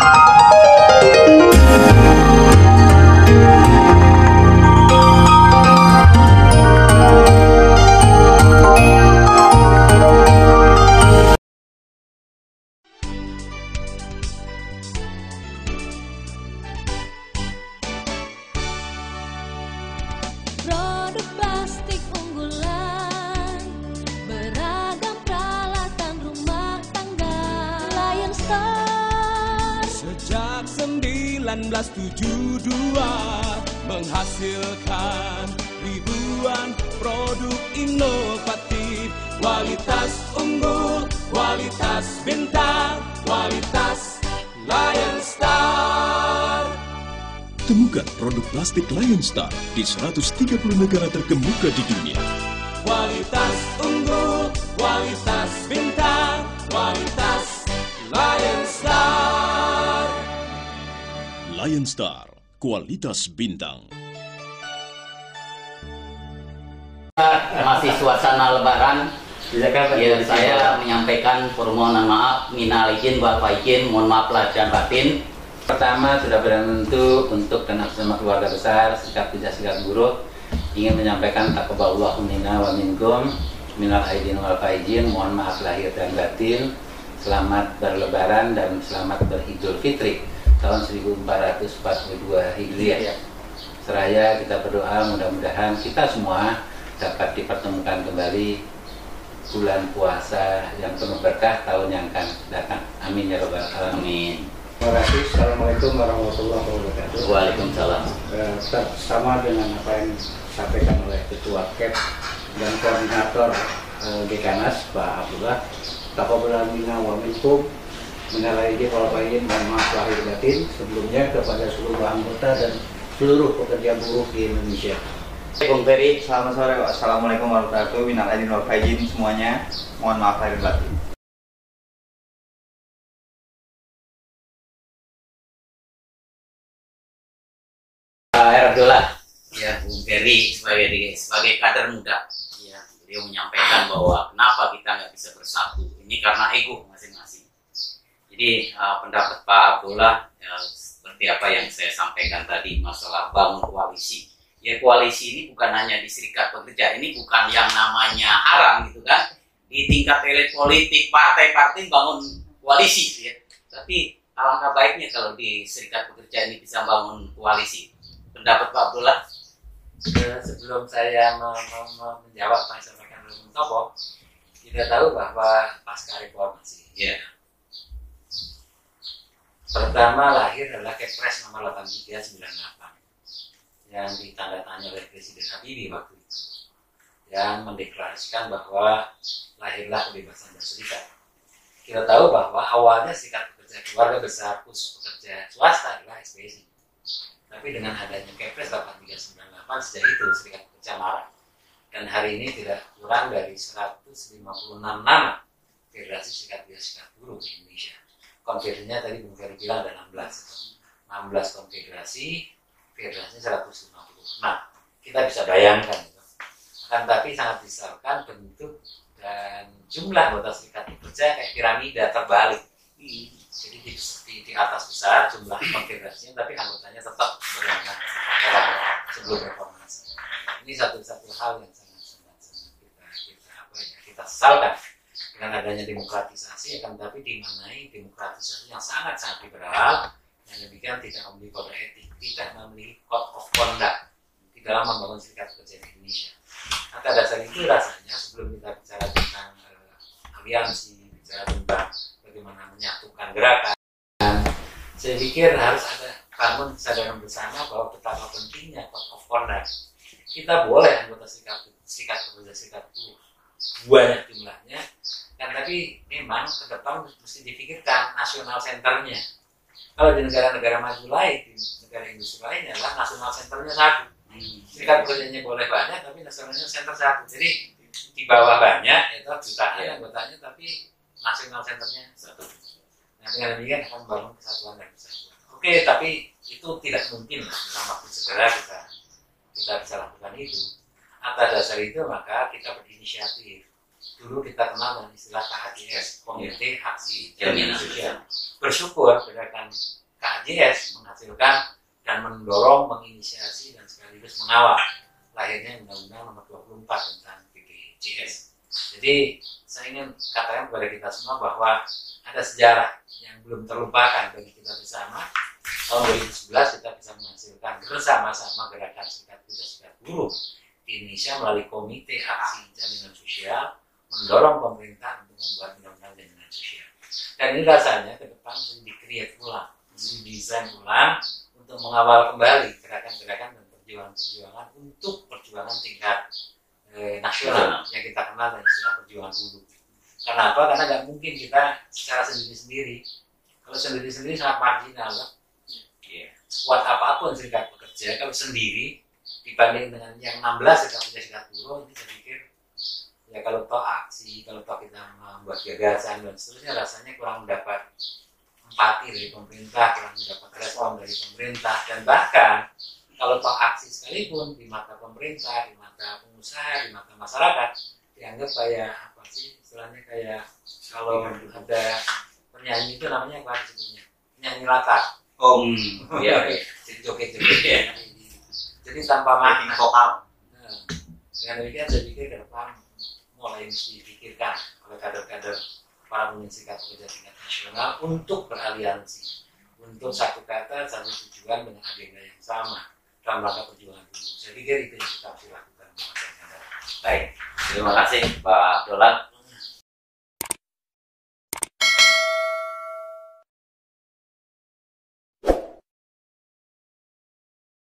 Produk 1972 menghasilkan ribuan produk inovatif. Kualitas unggul, kualitas bintang, kualitas Lion Star. Temukan produk plastik Lion Star di 130 negara terkemuka di dunia. Kualitas unggul, kualitas bintang, Lion Star, kualitas bintang. masih suasana lebaran ya saya menyampaikan permohonan maaf minal izin bapak izin mohon maaf lahir dan batin. Pertama sudah tentu untuk dan bersama keluarga besar sikap tidak sikap buruk ingin menyampaikan takaballah minna wa minkum minal aidin wal faizin mohon maaf lahir dan batin selamat berlebaran dan selamat beridul fitri tahun 1442 Hijriah seraya kita berdoa mudah-mudahan kita semua dapat dipertemukan kembali bulan puasa yang penuh berkah tahun yang akan datang amin ya robbal alamin Terima kasih. Assalamualaikum warahmatullahi wabarakatuh. Waalaikumsalam Eh, tetap sama dengan apa yang disampaikan oleh Ketua KEP dan Koordinator eh, Dekanas Pak Abdullah. Taqabbal minna wa minkum minal aidin wal faizin dan maaf lahir batin sebelumnya kepada seluruh anggota dan seluruh pekerja buruh di Indonesia. Bung Ferry Selamat sore, Assalamualaikum warahmatullahi wabarakatuh. Minal aidin wal faizin semuanya. Mohon maaf lahir batin. Abdullah ya Bung Ferry sebagai sebagai kader muda ya beliau menyampaikan bahwa kenapa kita nggak bisa bersatu ini karena ego masing-masing jadi uh, pendapat Pak Abdullah ya, seperti apa yang saya sampaikan tadi masalah bangun koalisi. Ya koalisi ini bukan hanya di serikat pekerja ini bukan yang namanya haram gitu kan. Di tingkat elit politik partai-partai bangun koalisi ya. Tapi alangkah baiknya kalau di serikat pekerja ini bisa bangun koalisi. Pendapat Pak Abdullah? Eh, sebelum saya me- me- me- menjawab apa yang disampaikan oleh Bung Topo, kita tahu bahwa pasca reformasi, ya pertama lahir adalah Kepres nomor 8398 yang ditandatangani oleh Presiden Habibie waktu itu yang mendeklarasikan bahwa lahirlah kebebasan berserikat. Kita tahu bahwa awalnya serikat pekerja keluarga besar khusus pekerja swasta adalah SPSI. Tapi dengan adanya Kepres 8398 sejak itu serikat pekerja marah. Dan hari ini tidak kurang dari 156 nama Federasi Serikat Serikat Buruh di Indonesia. Konfederasinya tadi Bung Ferry bilang ada 16 itu. 16 konfederasi, federasinya 150. Nah, kita bisa bayangkan itu. Akan tapi sangat misalkan bentuk dan jumlah anggota serikat pekerja kayak piramida terbalik. Jadi di, di, di atas besar jumlah konfederasinya, tapi anggotanya tetap era sebelum reformasi. Ini satu-satu hal yang sangat sangat, sangat kita kita apa ya kita sesalkan dengan adanya demokratisasi akan tapi dimanai demokratisasi yang sangat sangat liberal yang demikian tidak memiliki kode etik, tidak memiliki code of conduct di dalam membangun serikat pekerja di Indonesia. Atas dasar itu rasanya sebelum kita bicara tentang eh, aliansi, bicara tentang bagaimana menyatukan gerakan, saya pikir harus ada bangun kesadaran bersama bahwa betapa pentingnya code of conduct. Kita boleh anggota serikat serikat pekerja serikat buruh banyak jumlahnya, kan tapi memang ke depan mesti dipikirkan nasional centernya. Kalau di negara-negara maju lain, di negara industri lainnya adalah nasional centernya satu. Serikat pekerjanya boleh banyak, tapi nasionalnya center satu. Jadi di bawah banyak itu jutaan anggotanya, tapi nasional centernya satu. Nah dengan demikian akan membangun kesatuan dan kesatuan. Oke, tapi itu tidak mungkin dalam waktu segera kita kita bisa lakukan itu. Atas dasar itu maka kita berinisiatif. Dulu kita kenal dengan istilah KHJS, Komite Aksi Jaminan Sosial. bersyukur gerakan KJS menghasilkan dan mendorong, menginisiasi dan sekaligus mengawal lahirnya Undang-Undang Nomor 24 tentang BPJS. Jadi saya ingin katakan kepada kita semua bahwa ada sejarah yang belum terlupakan bagi kita bersama. Tahun 2011 kita bisa menghasilkan bersama-sama gerakan serikat pekerja serikat buruh di Indonesia melalui Komite Aksi Jaminan Sosial mendorong pemerintah untuk membuat undang-undang jaminan sosial. Dan ini rasanya ke depan mesti di-create ulang, mesti desain ulang untuk mengawal kembali gerakan-gerakan dan perjuangan-perjuangan untuk perjuangan tingkat eh, nasional yang kita kenal dengan istilah perjuangan buruh. Kenapa? Karena nggak mungkin kita secara sendiri-sendiri. Kalau sendiri-sendiri sangat marginal, kan? Iya. Kuat apa pun serikat pekerja, kalau sendiri dibanding dengan yang 16 serikat pekerja serikat buruh, ini saya pikir ya kalau toh aksi, kalau toh kita membuat gagasan dan seterusnya rasanya kurang mendapat empati dari pemerintah, kurang mendapat respon dari pemerintah. Dan bahkan kalau toh aksi sekalipun di mata pemerintah, di mata pengusaha, di mata masyarakat dianggap kayak apa sih istilahnya kayak kalau ada penyanyi itu namanya apa disebutnya? Penyanyi latar. Oh, Hmm, iya, oke. jadi joget-joget jadi tanpa makna. Vokal. Nah, dengan demikian saya pikir ke depan mesti dipikirkan oleh kader-kader para serikat pekerja tingkat nasional untuk beraliansi untuk satu kata satu tujuan dengan agenda yang sama dalam rangka perjuangan buruh. Saya pikir itu yang kita harus lakukan. Baik, terima kasih Pak Abdullah